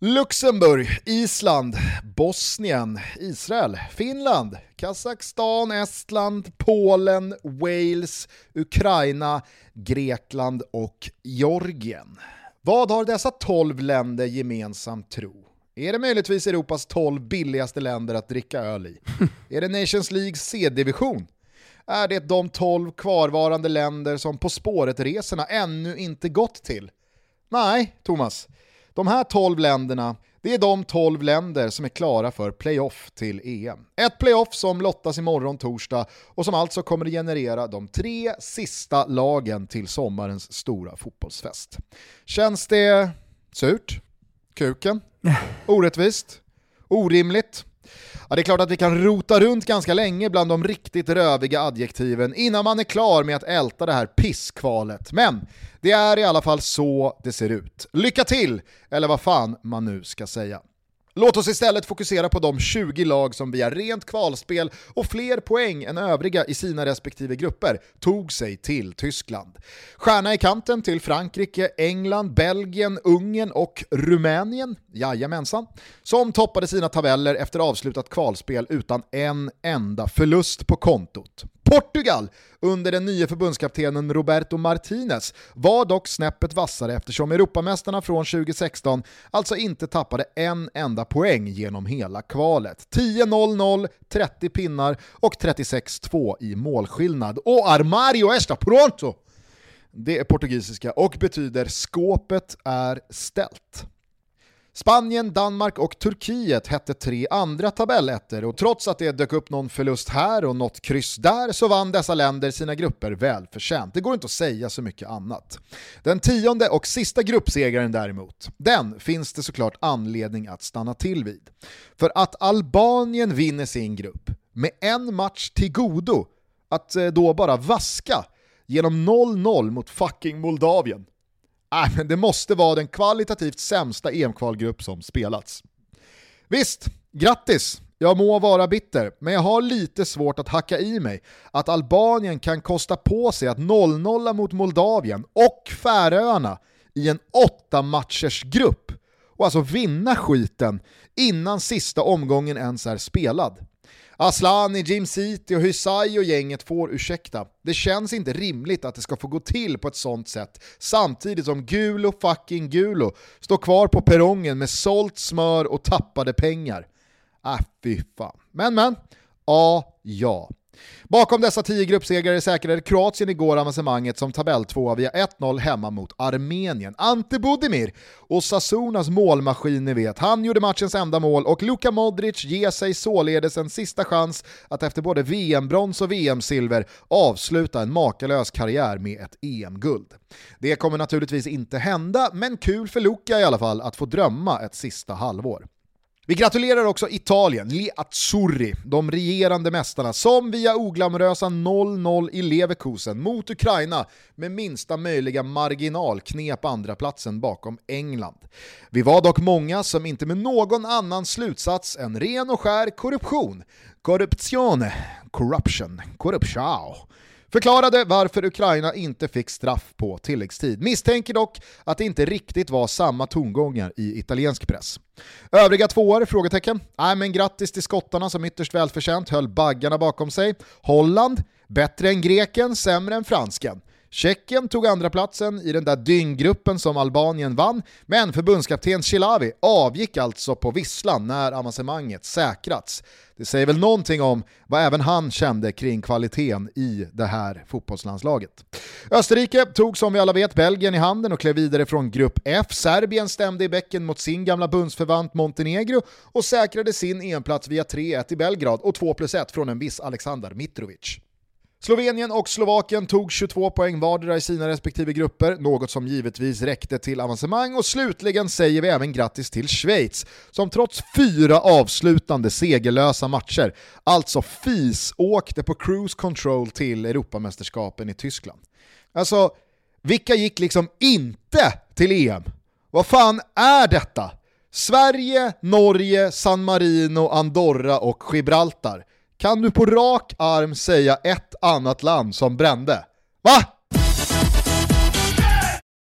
Luxemburg, Island, Bosnien, Israel, Finland, Kazakstan, Estland, Polen, Wales, Ukraina, Grekland och Georgien. Vad har dessa 12 länder gemensamt tro? Är det möjligtvis Europas 12 billigaste länder att dricka öl i? Är det Nations Leagues C-division? Är det de 12 kvarvarande länder som På spåret-resorna ännu inte gått till? Nej, Thomas. De här 12 länderna, det är de 12 länder som är klara för playoff till EM. Ett playoff som lottas imorgon torsdag och som alltså kommer att generera de tre sista lagen till sommarens stora fotbollsfest. Känns det surt? Kuken? Orättvist? Orimligt? Ja, det är klart att vi kan rota runt ganska länge bland de riktigt röviga adjektiven innan man är klar med att älta det här pisskvalet. Men det är i alla fall så det ser ut. Lycka till, eller vad fan man nu ska säga. Låt oss istället fokusera på de 20 lag som via rent kvalspel och fler poäng än övriga i sina respektive grupper tog sig till Tyskland. Stjärna i kanten till Frankrike, England, Belgien, Ungern och Rumänien, jajamensan, som toppade sina tabeller efter avslutat kvalspel utan en enda förlust på kontot. Portugal under den nya förbundskaptenen Roberto Martinez var dock snäppet vassare eftersom Europamästarna från 2016 alltså inte tappade en enda poäng genom hela kvalet. 10-0-0, 30 pinnar och 36-2 i målskillnad. Och Armario está pronto! Det är portugisiska och betyder skåpet är ställt. Spanien, Danmark och Turkiet hette tre andra tabellettor och trots att det dök upp någon förlust här och något kryss där så vann dessa länder sina grupper välförtjänt. Det går inte att säga så mycket annat. Den tionde och sista gruppsegraren däremot, den finns det såklart anledning att stanna till vid. För att Albanien vinner sin grupp med en match till godo, att eh, då bara vaska genom 0-0 mot fucking Moldavien Äh, men det måste vara den kvalitativt sämsta EM-kvalgrupp som spelats. Visst, grattis! Jag må vara bitter, men jag har lite svårt att hacka i mig att Albanien kan kosta på sig att 0-0 mot Moldavien och Färöarna i en åtta matchers grupp och alltså vinna skiten innan sista omgången ens är spelad. Aslani, Jim City och Hysaj och gänget får ursäkta. Det känns inte rimligt att det ska få gå till på ett sånt sätt samtidigt som Gulo fucking Gulo står kvar på perrongen med sålt smör och tappade pengar. Äh fy fan. Men men, ja, ja. Bakom dessa tio gruppsegrare säkrade Kroatien igår avancemanget som tabelltvåa via 1-0 hemma mot Armenien. Ante Budimir och Sasunas målmaskin ni vet, han gjorde matchens enda mål och Luka Modric ger sig således en sista chans att efter både VM-brons och VM-silver avsluta en makalös karriär med ett EM-guld. Det kommer naturligtvis inte hända, men kul för Luka i alla fall att få drömma ett sista halvår. Vi gratulerar också Italien, Le Azzurri, de regerande mästarna, som via oglamorösa 0-0 i Leverkusen mot Ukraina med minsta möjliga marginal knep andra platsen bakom England. Vi var dock många som inte med någon annan slutsats än ren och skär korruption, corruptione, corruption, corruption förklarade varför Ukraina inte fick straff på tilläggstid. Misstänker dock att det inte riktigt var samma tongångar i italiensk press. Övriga tvåor? Frågetecken. Nej men grattis till skottarna som ytterst välförtjänt höll baggarna bakom sig. Holland? Bättre än greken, sämre än fransken. Tjeckien tog andra platsen i den där dynggruppen som Albanien vann, men förbundskapten Chilavi avgick alltså på visslan när avancemanget säkrats. Det säger väl någonting om vad även han kände kring kvaliteten i det här fotbollslandslaget. Österrike tog som vi alla vet Belgien i handen och klev vidare från grupp F. Serbien stämde i bäcken mot sin gamla bundsförvant Montenegro och säkrade sin EM-plats via 3-1 i Belgrad och 2 plus 1 från en viss Aleksandar Mitrovic. Slovenien och Slovakien tog 22 poäng vardera i sina respektive grupper, något som givetvis räckte till avancemang och slutligen säger vi även grattis till Schweiz, som trots fyra avslutande segerlösa matcher alltså fisåkte på cruise control till Europamästerskapen i Tyskland. Alltså, vilka gick liksom inte till EM? Vad fan är detta? Sverige, Norge, San Marino, Andorra och Gibraltar. Kan du på rak arm säga ett annat land som brände? Va?